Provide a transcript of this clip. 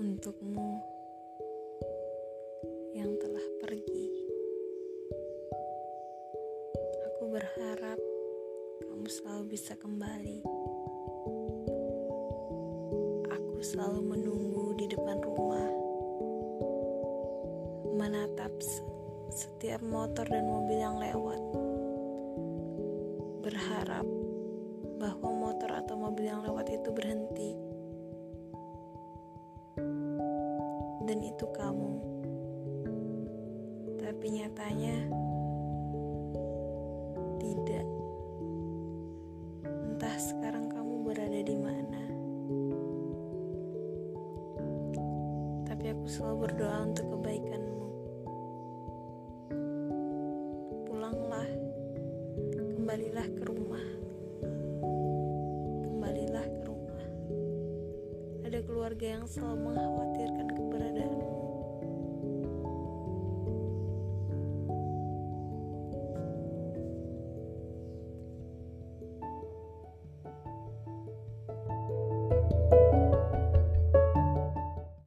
untukmu yang telah pergi. Aku berharap kamu selalu bisa kembali. Aku selalu menunggu di depan rumah, menatap setiap motor dan mobil yang lewat, berharap bahwa motor atau mobil yang lewat itu berhenti Dan itu kamu. Tapi nyatanya tidak. Entah sekarang kamu berada di mana. Tapi aku selalu berdoa untuk kebaikanmu. Pulanglah. Kembalilah ke rumah. Ada keluarga yang selalu mengkhawatirkan keberadaanmu.